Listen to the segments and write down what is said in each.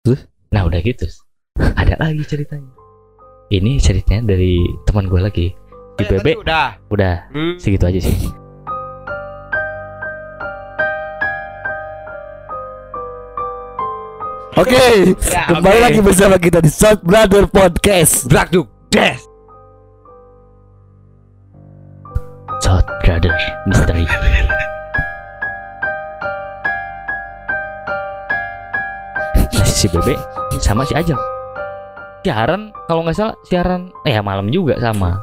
Terus? nah udah gitu ada lagi ceritanya ini ceritanya dari teman gue lagi di Oh, BB tadi udah. udah Hmm. segitu aja sih Oke, Ya, kembali oke. lagi bersama kita di South Brother Podcast. Brakduk. Des. South Brother Mystery si Bebe sama si Ajeng siaran kalau nggak salah siaran eh ya malam juga sama.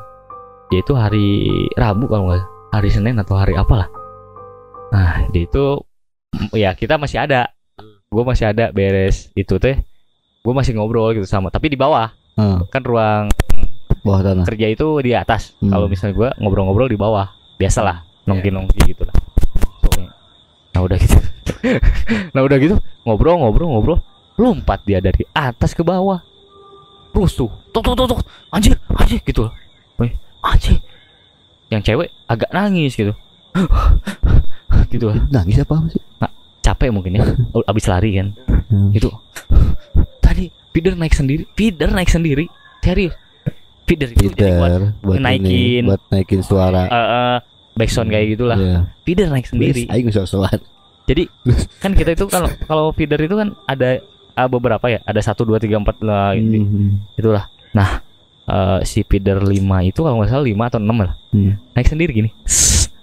Dia itu hari Rabu kalau nggak hari Senin atau hari apalah. Nah dia itu ya kita masih ada. Gue masih ada beres. Itu teh gue masih ngobrol gitu sama tapi di bawah. Hmm, kan ruang bawah tanah. kerja itu di atas. Hmm. kalau misalnya gue ngobrol-ngobrol di bawah. Biasalah nongki-nongki gitu lah nah udah gitu. Nah udah gitu ngobrol-ngobrol-ngobrol lompat dia dari atas ke bawah. Terus tuh tok tok tok anjir anjir gitu loh. Anjir. Yang cewek agak nangis gitu. Gitu lah. Nangis apa sih? capek mungkin ya. Abis lari kan. Hmm. itu tadi feeder naik sendiri feeder naik sendiri. Serius. Feeder itu buat buat naikin. ini, buat naikin suara. eh, eh, backsound kayak gitulah. Iya. feeder naik sendiri. Soal-soal. jadi kan kita itu kalau kalau feeder itu kan ada ah, beberapa ya? Ada satu dua tiga empat lah ini Hmm. itulah. Nah eh, si feeder 5 itu kalau nggak salah 5 atau 6 lah. Hmm. naik sendiri gini.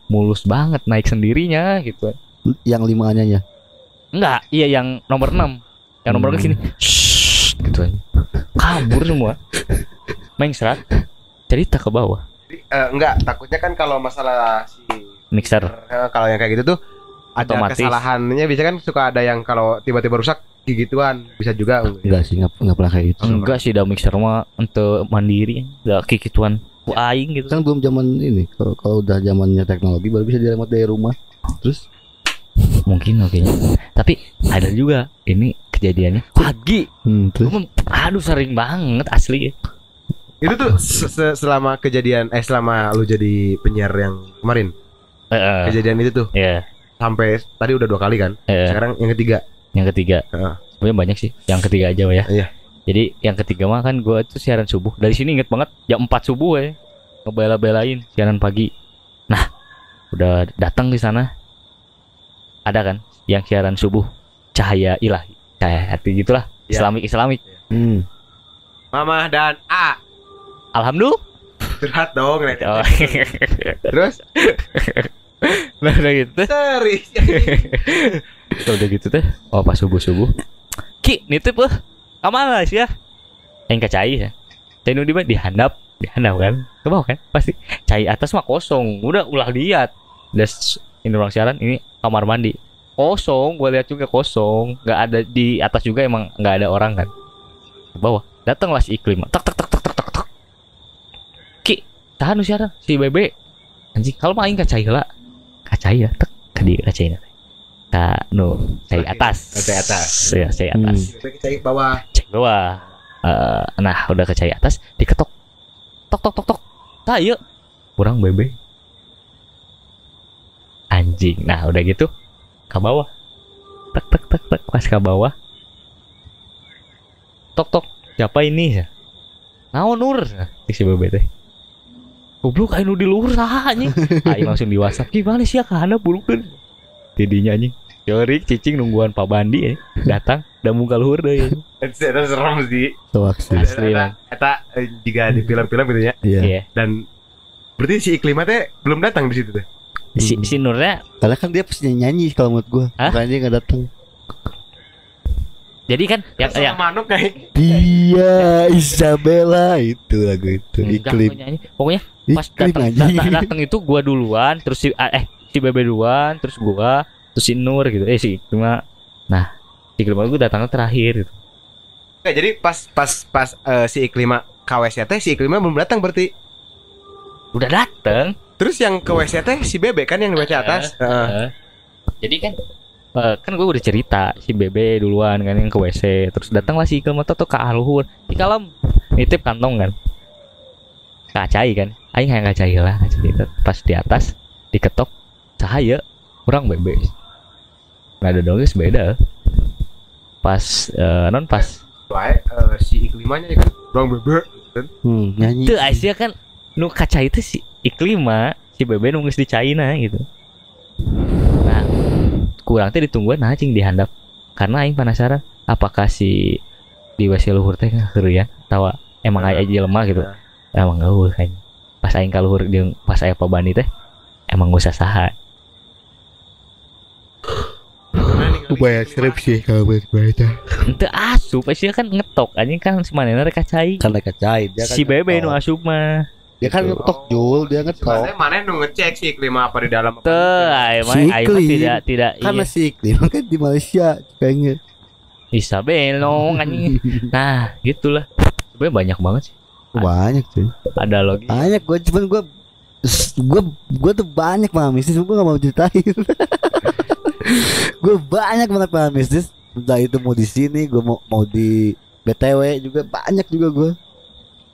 Mulus banget naik sendirinya gitu Yang limanya nya. enggak iya yang nomor 6 yang nomor Hmm. Shh, gitu aja kabur semua. Main serat cerita ke bawah. Eh, enggak, takutnya kan kalau masalah si mixer. Eh, kalau yang kayak gitu tuh ada Otomatis. kesalahannya. Bisa kan suka ada yang kalau tiba-tiba rusak gituan bisa juga. Enggak sih, enggak, enggak pernah kayak gitu. enggak sih dah mixer mah untuk mandiri enggak kikituan ku aing gitu. Kan belum zaman ini. Kalau kalau udah zamannya teknologi baru bisa diremot dari rumah. Terus? Mungkin oke. Tapi ada juga ini kejadiannya. Pagi. Hmm, terus? Aduh sering banget asli. Ya itu tuh se- se- selama kejadian eh selama lu jadi penyiar yang kemarin? Eh, eh, kejadian itu tuh? Ya sampai tadi udah dua kali kan? Eh, sekarang yang ketiga. Yang ketiga. Heeh. sebenarnya banyak sih. Yang ketiga aja ya. Iya. jadi yang ketiga mah kan gua tuh siaran subuh. Dari sini inget banget jam 4 subuh ya. Ngebela-belain siaran pagi. Nah udah datang di sana. Ada kan yang siaran subuh? Cahaya ilahi. Cahaya hati gitulah. Iya. islamik islamik hmm. Mama dan A. Alhamdulillah. Curhat dong. Oh. terus nah udah gitu serius udah gitu teh. Oh pas subuh subuh ki nitip kamar sih ya? Yang kacai ya? Cai nu di mana? Dihandap dihandap kan? Ke bawah kan? Pasti. Cai atas mah kosong. Udah ulah lihat. Das ini ruang siaran ini kamar mandi. Kosong. Gue lihat juga kosong. Nggak ada di atas juga emang nggak ada orang kan? Ke bawah. Datanglah si iklim. Tak tak tak tak tak tak tak. Ki tahan siaran. Si bebe. Anjing kalau main kacai lah kacai ya tak kadi kacai ka nu cai atas. Cai atas. ya cai atas. Cek bawah. Cek bawah. Eh, nah udah ke cai atas diketok. Tok tok tok tok. Saya kurang bebe. Anjing. Nah udah gitu ke bawah. Tek tek tek tek pas ke bawah. Tok tok. Siapa ini? Ya naon nur? Si bebe teh goblok ayo nu di luhur saha anjing aing langsung di WhatsApp gimana sih ya kana bulukeun tidinya anjing Yorik cicing nungguan Pak Bandi ya. datang dan muka luhur deh ya. itu serem sih sih. Asli. Eta eh, jika di film-film gitu ya Iya. Iya. dan berarti si iklimnya teh belum datang di situ teh Si, si Nurnya Karena kan dia pasti nyanyi kalau menurut gua. Hah? Makanya dia enggak datang. Jadi kan yang Sama yang manuk kayak Dia Isabella itu lagu itu Enggak, iklim. gua nyanyi. pokoknya pas Iklim datang anjing. datang datang itu gua duluan terus si ah, eh si Bebe duluan terus gua terus si Nur gitu eh si cuma nah si Iklima gua datangnya terakhir gitu Nggak, jadi pas pas pas eh, si iklima ke WC teh si iklima belum datang berarti udah dateng terus yang ke WC teh si bebek kan yang di WC atas Heeh. Eh, jadi kan eh, kan gue udah cerita si Bebe duluan kan yang ke WC terus datanglah si Iklima tuh ke Aluhur di kalem nitip kantong kan. Kacai kan. Aing yang kacai lah kacai itu pas di atas diketok cahaya kurang Bebe. Nggak ada dong guys beda. Pas eh, non pas. Soalnya eh, si iklimanya ya kan? Bang bebe Hmm, nyanyi. itu Asia kan nu kaca itu si iklima si bebe nunggu di China gitu kurang teh ditungguan nah cing dihandap. Karena aing penasaran apakah si di wasi luhur teh ya? Tawa emang aya aja lemah gitu. Emang gak kan pas aing kaluhur jeung pas aya pabani teh emang gak usah saha Upaya skripsi kalau baca. Ente asup Asia kan ngetok. Anjing kan si manehna rek kacai Karena kacai dia kan si bebe nu asup mah Dia kan ngetok Jul, dia ngetok. Mana nu ngecek si iklim apa di dalam ai mah Si iklim. tidak tidak Karena iya. si iklim kan di Malaysia kayaknya. bisa belong anjing. Nah gitulah. Sebenarnya banyak banget sih. Banyak sih. ada logi Banyak gue cuman gue gue gue tuh banyak paham mistis gue gak mau ceritain. Gue banyak banget paham mistis entah itu mau di sini gue mau mau di btw juga banyak juga gue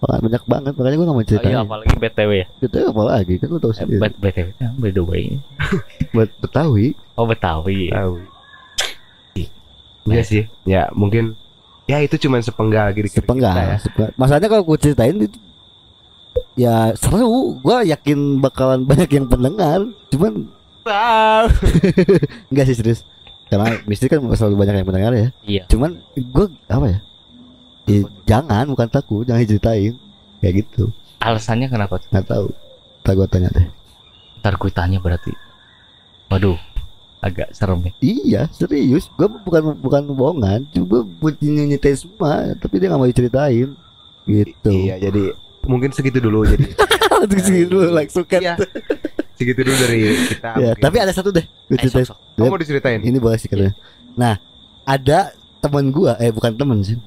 banyak banget makanya gue gak mau oh, ceritain. iya apalagi btw ya. Btw apa lagi kan lu tau Eh, sendiri bet- btw ya, by the way. Buat betawi. Oh betawi. Tahu. Iya sih. Ya mungkin ya itu cuman sepenggal gitu sepenggal kita ya. sepenggal. masalahnya kalau gue ceritain itu ya seru. Gue yakin bakalan banyak yang pendengar. Cuman enggak sih serius. Karena mistis kan selalu banyak yang pendengar ya. Iya. Cuman gue apa ya Ya, jangan bukan takut jangan ceritain kayak gitu. Alasannya kenapa? Nggak tahu. Tak gue tanya deh. Ntar kuitanya berarti. Waduh agak serem ya. Iya serius. Gue bukan bukan bohongan cuma gue buat nyetain semua tapi dia nggak mau diceritain. Gitu. Iya, jadi mungkin segitu dulu jadi. Segitu dulu langsung kan. Iya. Segitu dulu dari kita. ya, mungkin. tapi ada satu deh. Gue Eh, ceritain. Kamu mau diceritain? ini boleh sih katanya nah ada teman gua eh bukan teman sih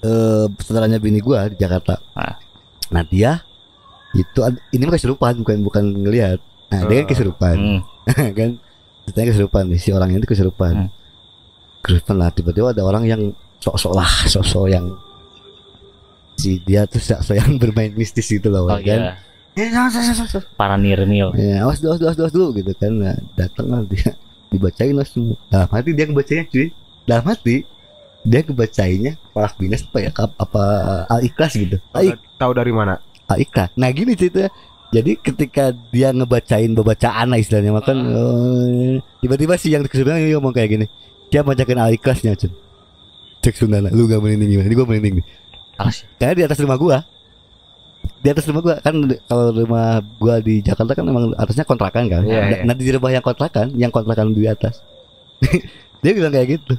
eh saudaranya bini gua di Jakarta Ah. nah dia itu ini mah kesurupan bukan bukan ngelihat nah dia kan Oh. kesurupan Hmm, kan ceritanya kesurupan nih si orangnya itu kesurupan Hmm. kesurupan lah tiba-tiba ada orang yang sok-sok lah sok-sok yang si dia tuh sok-sok yang bermain mistis gitu loh oh kan iya Eh, para nirmil Ya, awas dulu, awas dulu, awas dulu gitu kan. Nah, datang lah dia dibacain langsung. Dalam hati dia ngebacanya cuy. Dalam hati dia ngebacainnya Falak Binas apa ya? Apa, apa Al Ikhlas gitu. Al, Tahu dari mana? Al Ikhlas. Nah, gini ceritanya. Jadi ketika dia ngebacain bacaan lah istilahnya makan eh, tiba-tiba si yang kesurupan dia ngomong kayak gini. Dia bacakan Al Ikhlasnya cuy. Cek Sundana, lu gak merinding gimana? Ini gua merinding nih. alas Karena di atas rumah gua. Di atas rumah gua kan kalau rumah gua di Jakarta kan memang atasnya kontrakan kan. Iya, nah, iya. nah, di rumah yang kontrakan, yang kontrakan di atas. dia bilang kayak gitu.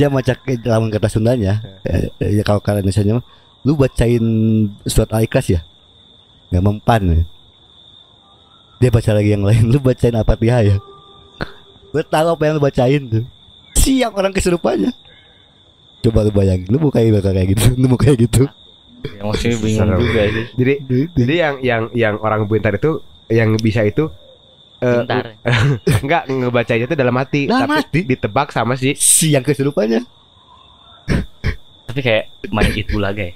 Dia macak dalam kata Sundanya. eh, eh, ya kalau kalian mah lu bacain surat Al-Ikhlas ya. Gak mempan. ya. Dia baca lagi yang lain, lu bacain Al-Fatihah ya. Gue tahu apa yang lu bacain tuh. Siap orang kesurupannya. Coba lu bayangin, lu bukain bakal kayak gitu, lu mau kayak gitu. ya, maksudnya bingung juga sih Jadi jadi yang yang yang orang pintar itu yang bisa itu eh, Bentar. enggak ngebacanya itu dalam hati. Dalam tapi hati? ditebak sama si si yang kesurupannya tapi kayak main it bulaga ya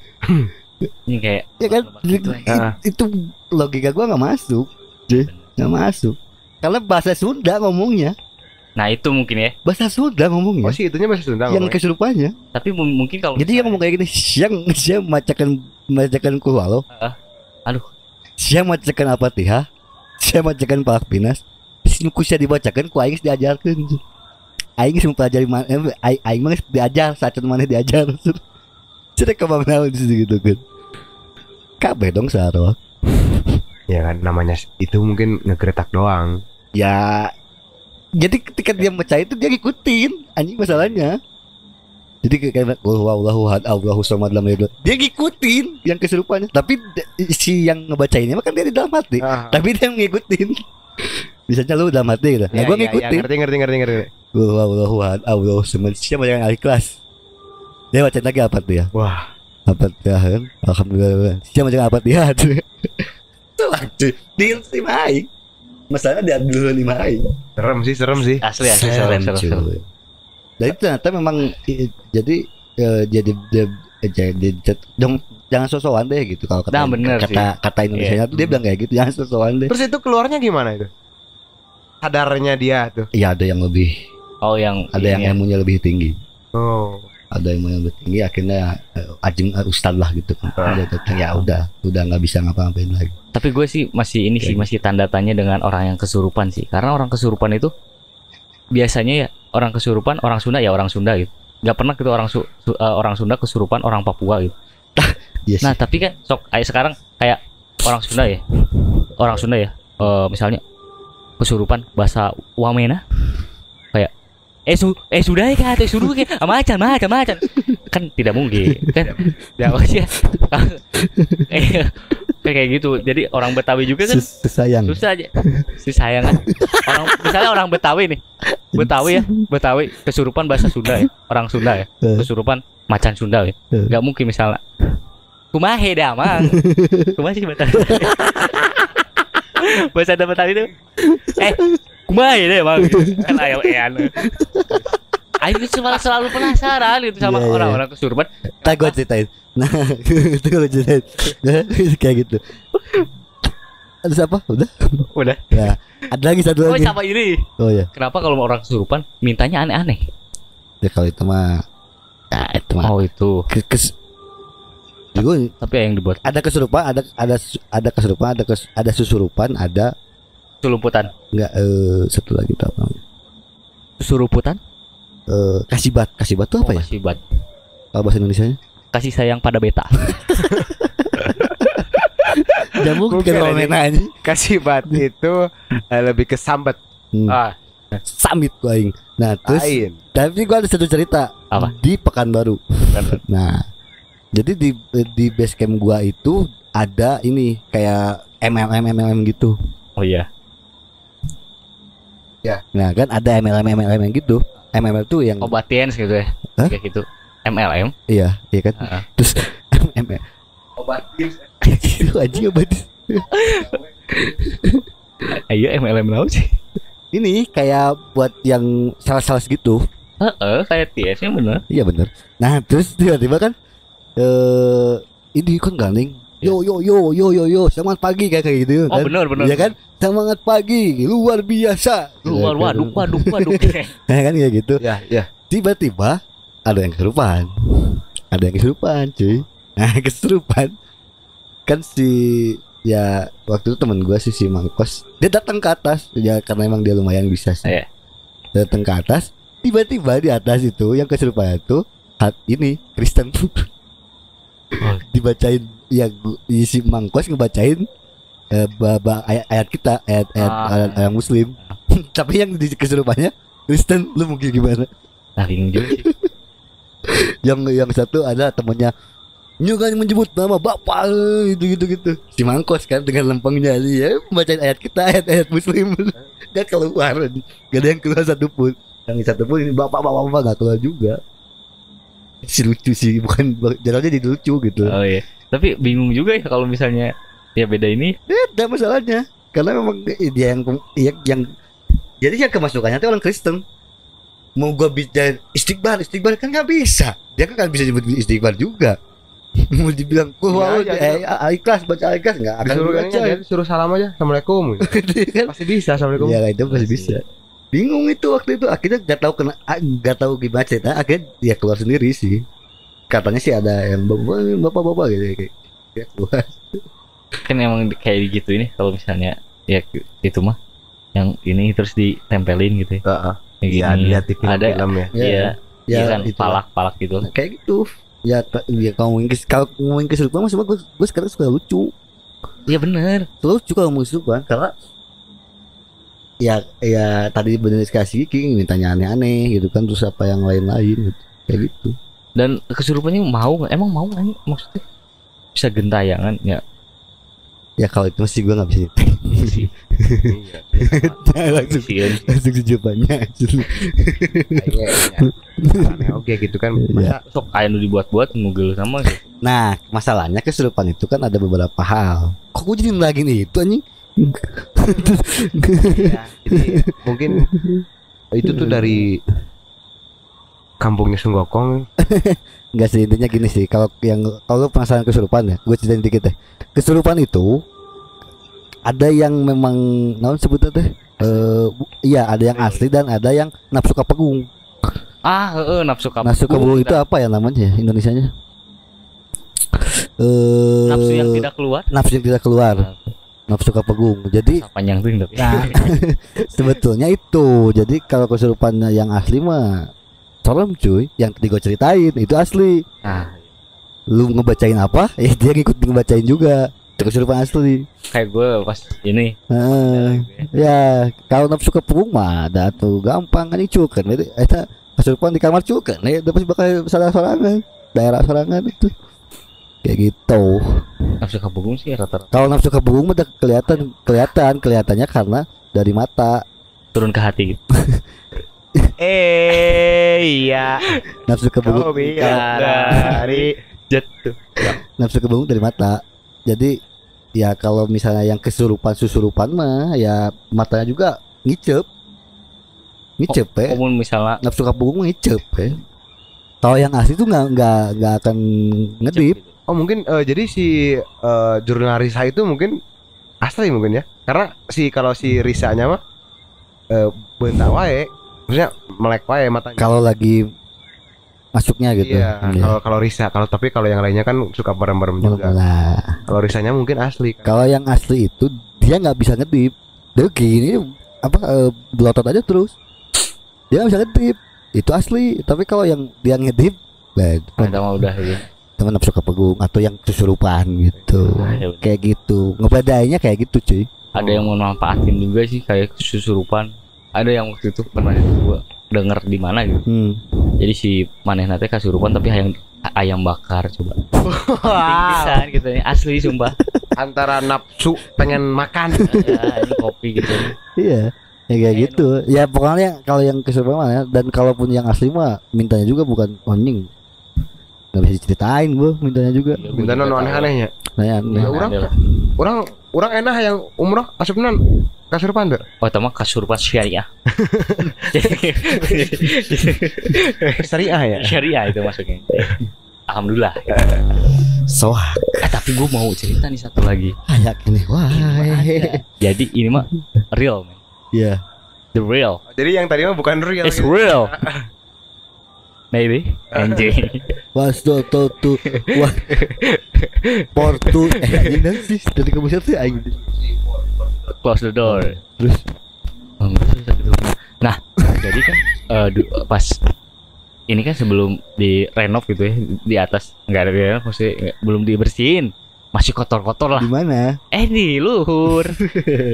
ini kayak ya kan? Gitu, i- Ah. itu logika gua nggak masuk. Nggak masuk. Karena bahasa Sunda ngomongnya. Nah itu mungkin ya. Bahasa Sunda ngomongnya. Oh sih itunya bahasa Sunda yang ngomongnya. kesurupannya tapi mu- mungkin kalau jadi yang ngomong kayak gini siang siang macakan macakan kuhalo Ah, aduh. siang macakan apa tiha siang macakan palak pinas. Nuku sia dibacakan ku aing geus diajarkeun aing geus mempelajari mana eh, aing aing mah diajar saat mana diajar. Mana di situ gitu kan. Kabeh dong sarwa. Ya kan namanya itu mungkin ngegeretak doang. ya jadi ketika dia baca itu dia ngikutin. Anjing masalahnya jadi kayak kayak Allahu Allahu had Allahu samad lam yalid. Dia ngikutin yang kesurupannya. Tapi si yang ngebacainnya kan dia di dalam hati. Ah, tapi dia ngikutin. Misalnya lu dalam hati gitu. Nah ya, gua ya, ya, ngikutin. ngerti ngerti ngerti ngerti. Allahu Allahu had Allahu samad. Siapa yang al-ikhlas dia baca lagi apa tuh ya Wah, apa ya kan? Alhamdulillah siapa yang apa ya itu lah cuy di lima aing masalahnya dia dulu lima aing serem sih serem sih. asli asli serem serem serem. cuy. Dan itu ternyata memang jadi eh, jadi dia eh, jadi dong jangan sosokan deh gitu kalau kata Nah, bener kata kata Indonesia tuh dia bilang kayak gitu jangan sosokan deh. Terus itu keluarnya gimana itu? Sadarnya dia tuh. Iya ada yang lebih oh yang ada yang ini ya. ilmunya lebih tinggi. Oh. ada yang mau lebih tinggi akhirnya eh, ajeng eh, ustad lah gitu kan Ah. datang ya udah udah nggak bisa ngapa-ngapain lagi Tapi gue sih masih ini sih masih tanda tanya dengan orang yang kesurupan sih. Karena orang kesurupan itu biasanya ya orang kesurupan orang Sunda ya orang Sunda gitu. Gak pernah gitu orang Su- Su- eh, orang Sunda kesurupan orang Papua gitu. Iya sih. Nah tapi kan sok kayak sekarang kayak orang Sunda ya, orang Sunda ya, eh, misalnya kesurupan bahasa Wamena, kayak eh su eh sudah ya kata suruh ya macan macan macan. Kan tidak mungkin kan? Ya maksudnya eh, kayak gitu. Jadi orang Betawi juga kan Sus- sayang susah aja. Si sayang kan. Orang misalnya orang Betawi nih. Betawi ya. Betawi kesurupan bahasa Sunda ya. Orang Sunda ya. Eh. kesurupan macan Sunda ya. Eh. nggak mungkin misalnya. Kumahe dah mang. Kumaha sih Betawi? Bahasa Betawi itu eh kumahe deh mang. Kan ayo ean Ayo cuma selalu penasaran gitu sama Iya, iya. orang-orang kesurupan. tak gue ceritain nah itu gue ceritain Nah, kayak gitu ada siapa udah Udah. ya ada lagi satu Oh lagi sama ini. oh ya Kenapa kalau orang kesurupan mintanya aneh-aneh? ya kalau itu mah ya itu mah Oh itu. Ke- kes, Gue Tapi yang dibuat ada kesurupan ada ada ada kesurupan ada kes, ada susurupan ada celumputan. enggak eh satu lagi tau namanya Suruputan? Eh kasibat kasibat tuh apa ya? Kasih buat kalau bahasa Indonesia kasih sayang pada beta. jamu Bukan, kan ini. mena ini Kasih bat itu eh, lebih ke sambat hmm. ah, samit gue aing. Nah terus lain. tapi gue ada satu cerita Apa? di Pekanbaru. Nah jadi di di base camp gua itu ada ini kayak MLM MLM gitu. Oh iya. nah kan ada MLM MLM gitu MLM tuh yang Obat TNS gitu ya. Hah? Kayak gitu. MLM. iya iya kan Heeh. terus MLM Obat itu anjing obat Ayo MLM naon sih? ini kayak buat yang sales-sales gitu Heeh, kayak TNS nya bener. iya bener nah terus tiba-tiba kan eh ini kan galing yo yo yo yo yo yo semangat pagi kayak kayak gitu. Oh kan bener bener. Iya kan semangat pagi luar biasa Luar Iya kan? waduk waduk waduk. Ya kan kayak gitu Ya, ya. tiba-tiba ada yang kesurupan ada yang kesurupan cuy nah kesurupan kan si ya waktu itu temen gua sih si Mangkos dia datang ke atas ya karena emang dia lumayan bisa sih Iya. datang ke atas tiba-tiba di atas itu yang kesurupan itu hat ini Kristen Oh. dibacain ya si Mangkos ngebacain eh, ba- ba- ayat, ayat kita ayat ayat, Ah. ayat, ayat Muslim. Tapi yang di kesurupannya Kristen lu mungkin gimana? Bingung juga yang yang satu ada temannya Nyugan menyebut nama bapak gitu gitu. Gitu si mangkos kan dengan lempengnya dia membacain ayat kita ayat ayat muslim. Gak keluar gak ada yang keluar satu pun yang satu pun ini bapak bapak bapak gak keluar juga. Si lucu sih bukan jalannya jadi lucu gitu. Oh iya. Tapi bingung juga ya kalau misalnya ya beda ini. ada masalahnya. Karena memang dia yang yang, yang jadi yang kemasukannya itu orang Kristen. Mau gua bicara istighbar istighbar kan nggak bisa. Dia kan nggak bisa nyebut istighbar juga. Mau dibilang wah Ya, ya, eh, ah, ikhlas baca ikhlas nggak akan Disuruh baca aja, disuruh salam aja. Assalamualaikum. kan? Pasti bisa Assalamualaikum. ya itu pasti bisa. Bingung itu waktu itu akhirnya nggak tahu kena nggak tahu gimana cerita akhirnya dia keluar sendiri sih katanya sih ada yang bapak bapak bapak gitu kayak dia keluar Kan emang kayak gitu ini kalau misalnya ya itu mah yang ini terus ditempelin gitu ya. Heeh. Kayak Iya, lihat di Ada. film ya. Iya. Iya kan itulah. palak-palak gitu. Nah, kayak gitu ya ya kalau ngomongin kalau ngomongin kesurupan mas gue gue sekarang suka lucu Iya bener lucu kalau ngomongin kesurupan karena ya ya tadi bener dikasih King mintanya aneh-aneh gitu kan terus apa yang lain-lain gitu. kayak gitu Dan kesurupannya mau nggak? Emang mau nggak? maksudnya bisa gentayangan ya ya kalau itu masih gue nggak bisa sih. Nah, langsung Sieun. langsung jawabannya oke gitu kan. Iya. Masa Sok nu dibuat-buat nugel sama gitu. nah masalahnya kesurupan itu kan ada beberapa hal kok gue jadi lagi nih itu anjing ya, jadi mungkin itu tuh dari kampungnya Sunggokong Enggak sih intinya gini sih kalau yang kalau lu penasaran kesurupan ya gue ceritain dikit deh kesurupan itu ada yang memang naon sebutnya teh eh iya ada yang asli dan ada yang nafsu kapegung Ah, heeh, nafsu kabur. Nafsu keburu itu apa ya namanya ya Indonesianya? Eh nafsu yang tidak keluar. nafsu yang tidak keluar, nafsu kepegung. Jadi Masa panjang tuh. Nah, sebetulnya itu. Jadi kalau kesurupan yang asli mah serem cuy. Yang tadi gue ceritain itu asli. Nah, Lu ngebacain apa? Ya dia ngikut ngebacain juga. Kesurupan asli. kayak gue pas ini. Heeh. ya kalau nafsu kepegung mah ada tuh gampang kan itu kan. Itu eta kesurupan di kamar juga kan. Ya pasti bakal salah sorangan. Daerah sorangan itu. Kayak gitu. Nafsu kabur sih rata-rata Kalau nafsu kepegung mah udah kelihatan kelihatan kelihatannya karena dari mata. turun ke hati gitu. Eh iya. Nafsu Kau bilang dari Jatuh. nafsu kebangun dari mata. Jadi ya kalau misalnya yang kesurupan susurupan mah ya matanya juga ngicep. Ngicep ya. Komun misalnya Nafsu kebangun ngicep ya. Kalau yang asli tuh nggak nggak nggak akan ngedip. gitu. Oh mungkin eh, jadi si eh, jurnal Risa itu mungkin asli mungkin ya. Karena si kalau si Risanya mah eh bentak wae, maksudnya melek wae matanya. Kalau lagi masuknya gitu. Iya, kalau kalau Risa, kalau tapi kalau yang lainnya kan suka bareng-bareng juga. Nah, Kalau Risanya mungkin asli. kan. kalau yang asli itu dia nggak bisa ngedip. Dia gini apa eh, belotot aja terus. Dia nggak bisa ngedip. Itu asli. Tapi kalau yang dia ngedip, nah, mah udah gitu. teman nafsu kepegung atau yang kesurupan gitu Ya udah. kayak gitu ngebedainya kayak gitu cuy Ada yang memanfaatin juga sih kayak susurupan. Ada yang waktu itu pernah gua denger di mana gitu. hmm. Jadi si maneh nate kasurupan tapi ayam ayam bakar coba. Bisa gitu ya. Asli sumpah. Antara nafsu pengen makan. ya, ini kopi gitu. iya ya kayak gitu ya pokoknya kalau yang kesurupan mah ya, dan kalaupun yang asli mah mintanya juga bukan anjing nggak bisa diceritain gua mintanya juga Iya, gua Minta juga non tahu. aneh-anehnya. nah, ya, Ya, nah. orang orang orang enak yang umroh asupnan kasurupan tuh. Oh, itu mah kasurupan syariah. Syariah ya. syariah itu masuknya. Alhamdulillah. soah Eh, tapi gue mau cerita nih satu lagi. kayak ini wah Jadi ini mah real, man. ya The real. Jadi yang tadi mah bukan real. It's gitu. real. Maybe. Anjing. was to to to wah portu eh dan sih dari kebuset sih anjing Close the door. terus? Oh. Nah, jadi kan eh, du- pas ini kan sebelum di renov gitu ya di atas nggak ada renov maksudnya nggak- belum dibersihin. Masih kotor-kotor lah. Di mana? Eh di luhur.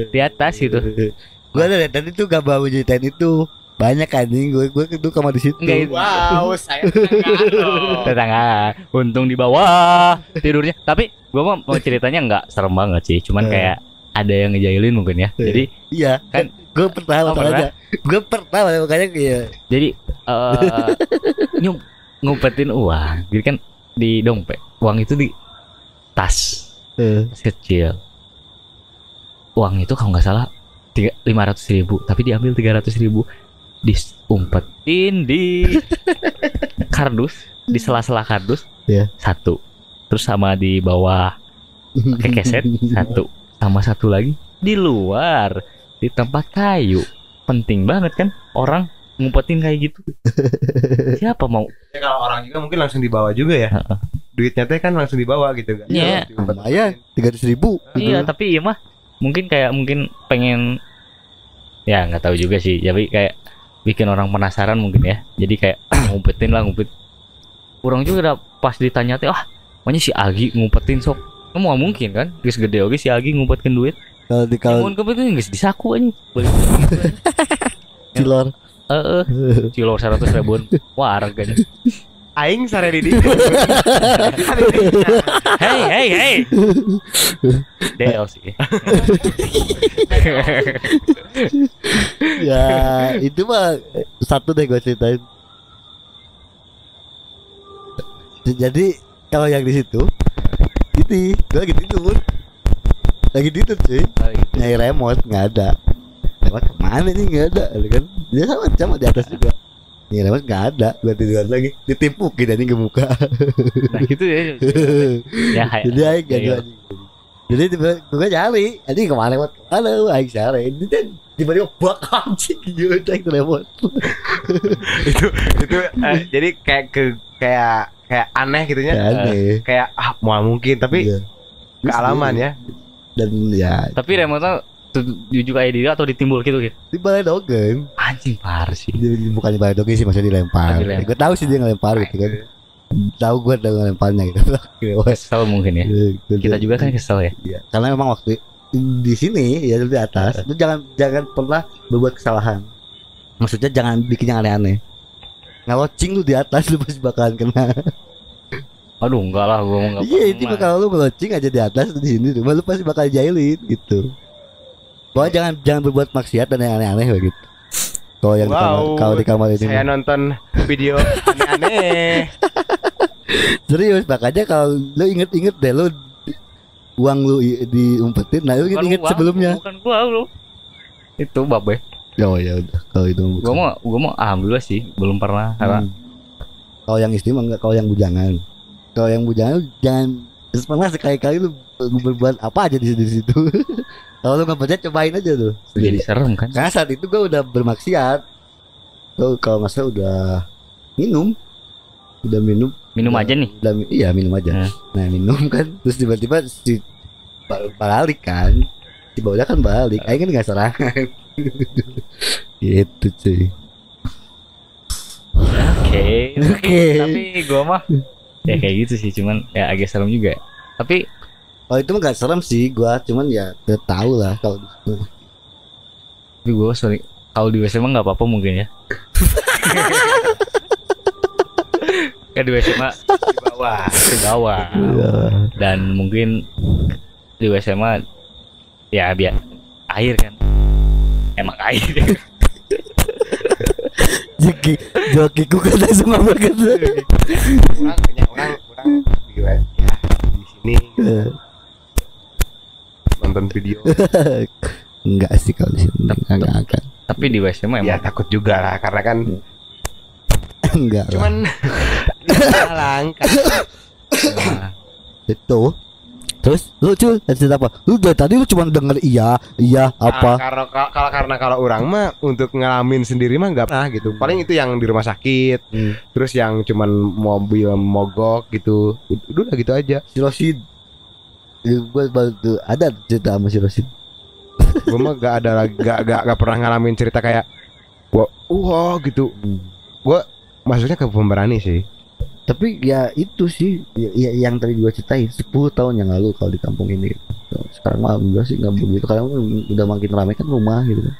Di atas gitu. Gua ada lihat tadi tuh gak ceritain itu. Banyak anjing gue gue itu kamar di situ. Enggak itu. Wow, saya tetangga untung di bawah tidurnya. Tapi gua mah mau ceritanya nggak serem banget sih. Cuman Eh. kayak ada yang ngejailin mungkin ya. Eh. jadi iya Kan- gue pertama Oh, makanya gue pertama makanya kayak jadi eh nyum- ngumpetin uang. Jadi kan di dompet uang itu di tas. Tas kecil. Uang itu kalau nggak salah tiga lima ratus ribu tapi diambil tiga ratus ribu. Diumpetin di kardus di sela-sela kardus Iya. satu. Terus sama di bawah pakai keset satu sama satu lagi di luar di tempat kayu. Penting banget kan orang ngumpetin kayak gitu. Siapa mau? Ya, kalau orang juga mungkin langsung dibawa juga ya. Duitnya teh kan langsung dibawa gitu kan. Iya. lumayan tiga ratus ribu iya tapi iya mah mungkin kayak mungkin pengen ya nggak tahu juga sih tapi kayak bikin orang penasaran mungkin ya. Jadi kayak ngumpetin lah ngumpet orang juga udah pas ditanya teh ah makanya si Agi ngumpetin sok kamu nggak mungkin kan? Guys gede oke si Agi ngumpetkan duit. Kalau di kalau Mau ngumpetin guys disaku aja. Balik cilor. Eh eh cilor seratus ribuan. Wah harganya Aing sare di hey hey hey. DL sih. Ya itu mah satu deh gue ceritain. Jadi kalau yang di situ ini gue lagi tidur lagi tidur. Cuy nyari remote nggak ada. Remote ke mana nih? Nggak ada kan? Dia sama sama di atas juga. Nyari remote nggak ada. Gue tiduran lagi. Ditimpukin anjing ke muka nah gitu ya. Ya hai- jadi aing gak Iya. ada jadi tiba gue nyari. Anjing ke mana lewat ke mana? Aing cari ini tiba-tiba bak anjing. Aing telepon itu itu eh, jadi kayak ke kayak kayak aneh gitu ya. Ya, aneh Kayak ah mau mungkin tapi Iya. kealaman ya. dan ya Tapi remote tujuh kayak diri atau ditimbul gitu gitu. di balai dogeng Anjing parah sih. Bukan di balai dogeng sih maksudnya dilempar, dilempar. gue tahu sih dia ngelempar gitu kan tahu gue udah ngelemparnya gitu Kesel mungkin ya. Kita juga kan kesel ya. Iya. Karena memang waktu di sini ya di atas lu jangan jangan pernah berbuat kesalahan. Maksudnya jangan bikin yang aneh-aneh. Ngelocing lu di atas lu pasti bakalan kena. Aduh enggak lah gua mau enggak. Iya itu kalau lu ngelocing aja di atas di sini rumah lu pasti bakal jailin gitu. Pokoknya jangan jangan berbuat maksiat dan yang aneh-aneh begitu. Kalau yang Wow, kalau di kamar ini Saya nonton video aneh-aneh. serius makanya kalau lu inget-inget deh lu uang lu diumpetin nah lu Bukan inget gua, sebelumnya Bukan gua lu. Itu babe. Oh ya udah kalau itu mah Gua bukan. mau gua mau alhamdulillah sih belum pernah karena Hmm. Kalau yang istri mah enggak, kalau yang bujangan. Kalau yang bujangan jangan pernah sekali-kali lu berbuat apa aja di situ. kalau lu nggak percaya cobain aja tuh. jadi serem kan. Karena saat itu gua udah bermaksiat. Tuh kalau masa udah minum, udah minum. Minum udah- aja nih. Udah, iya minum aja. Hmm. Nah minum kan, terus tiba-tiba si bal- balik kan. Si baunya kan balik. Aing kan nggak serangan. gitu cuy. Oke. Oke. Tapi gua mah ya kayak gitu sih cuman ya agak serem juga. Tapi Oh itu mah gak serem sih gua, cuman ya tahu lah kalau di situ. tapi gua sorry kalau di WC mah nggak apa-apa mungkin ya. Kan di WC mah Di bawah. ke bawah Iya. dan mungkin di WC mah ya biar air kan emang air Joki, jokiku kan langsung banget. Orang banyak orang orang di ya di sini nonton video. Enggak sih kalau di sini enggak akan. tapi di mah ya emang takut juga lah karena kan Enggak cuman langkah. Nah, Itu. Terus lu cuy, cerita apa? Lu dari tadi lu cuma denger iya, iya apa? kalau kalau karena kalau orang mah untuk ngalamin sendiri mah nggak pernah gitu. Paling itu yang di rumah sakit, Hmm. terus yang cuman mobil mogok gitu. Udah gitu aja. Si Rosid. Gua baru tuh ada cerita sama si Rosid. Gue mah gak ada lagi gak, gak, gak pernah ngalamin cerita kayak wah, wah gitu. Maksudnya ke pemberani sih. Tapi ya itu sih ya, ya- yang tadi gua ceritain 10 tahun yang lalu kalau di kampung ini. gitu. Sekarang mah enggak sih enggak begitu. Karena udah makin ramai kan rumah gitu kan.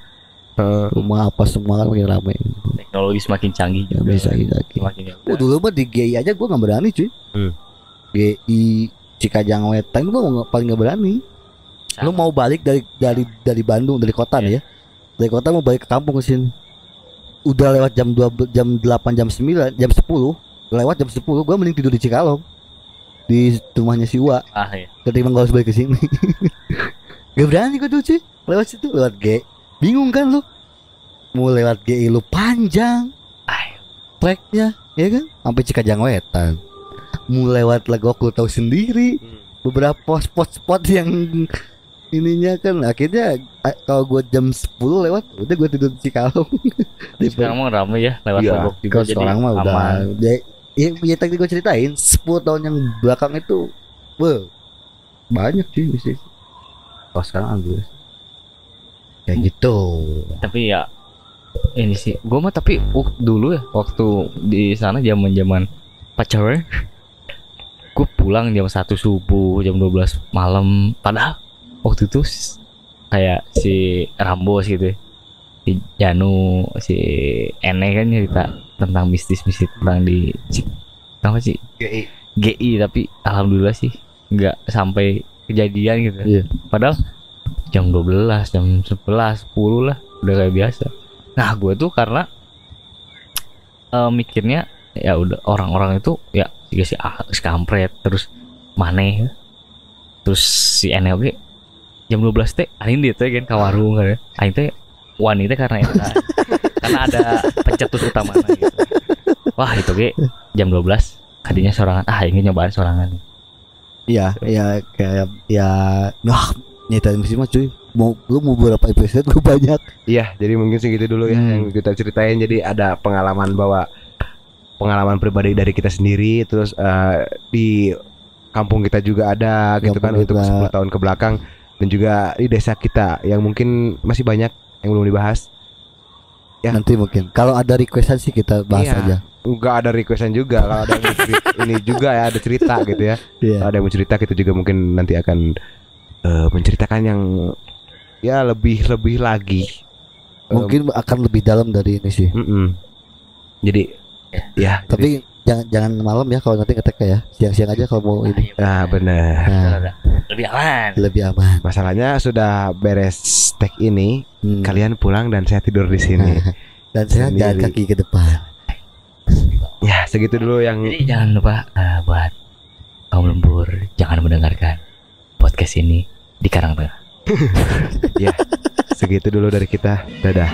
Eh, Rumah apa semua kan makin ramai. teknologi semakin canggih Ya juga. bisa gitu. semakin ya Oh, dulu mah di GI aja gua nggak berani cuy. Hmm. GI Cikajang Wetan gua nggak paling nggak berani. Sama. Lu mau balik dari dari dari Bandung dari kota nih ya. Dari kota mau balik ke kampung ke sini. Udah lewat jam 2 jam 8 jam 9 jam 10 lewat jam 10 gua mending tidur di Cikalong. Di rumahnya si Wa ah ya ketimbang gak harus balik ke sini. Gak berani gua tuh cuy. Lewat situ lewat G. Bingung kan lu? Mau lewat GI lu panjang. Ah treknya ya kan? Sampai Cikajang Wetan. Mau lewat Legok lu tahu sendiri. Beberapa spot-spot yang ininya kan akhirnya a- kalau gua jam 10 lewat udah gua tidur di Cikalong. Sekarang mah ramai ya lewat Iya, Legok juga jadi sekarang mah udah ya, ya, tadi gua ceritain 10 tahun yang belakang itu wah banyak sih bisnis. Kalau sekarang alhamdulillah kayak gitu. Tapi ya ini sih gue mah tapi wak- dulu ya waktu di sana zaman zaman pacaran gue pulang jam satu subuh jam 12 malam. Padahal waktu itu kayak si Rambos gitu ya. si Janu si Ene kan cerita tentang mistis-mistis tentang di apa sih GI. GI tapi alhamdulillah sih nggak sampai kejadian gitu Iya. padahal jam 12 jam 11 10 lah udah kayak biasa nah gue tuh karena eh, mikirnya ya udah orang-orang itu ya juga si ah, si kampret terus maneh terus si NLG jam 12 teh aing dia teh kan ke warung kan ya. aing teh wanita karena eta karena ada pencetus utama gitu wah itu ge jam 12 kadinya sorangan ah ingin nyobaan sorangan Iya, iya kayak ya nah nyetain sih mah cuy. Mau lu mau berapa episode gue banyak. Iya, jadi mungkin segitu dulu ya Hmm. yang kita ceritain. Jadi ada pengalaman bahwa pengalaman pribadi dari kita sendiri, terus eh, di kampung kita juga ada gitu kan Kampung untuk kita. 10 tahun ke belakang dan juga di desa kita yang mungkin masih banyak yang belum dibahas. Ya. Nanti mungkin. Kalau ada requestan sih kita bahas Iya. aja. Enggak ada requestan juga kalau ada ini juga ya ada cerita gitu ya. Kalau ada yang mau cerita kita juga mungkin nanti akan eh, menceritakan yang ya lebih lebih lagi. Mungkin akan lebih dalam dari ini sih. mm-mm. Jadi ya, Tapi jangan jangan malam ya kalau nanti ngetek ya. Siang-siang aja kalau mau ini. ah benar. Nah, Lebih aman. lebih aman. Masalahnya sudah beres tag ini, Hmm. kalian pulang dan saya tidur di sini. Dan saya jalan kaki ke depan. ya, segitu dulu yang Jadi jangan lupa eh, buat kaum lembur jangan mendengarkan podcast ini di Karangtengah. segitu dulu dari kita. Dadah.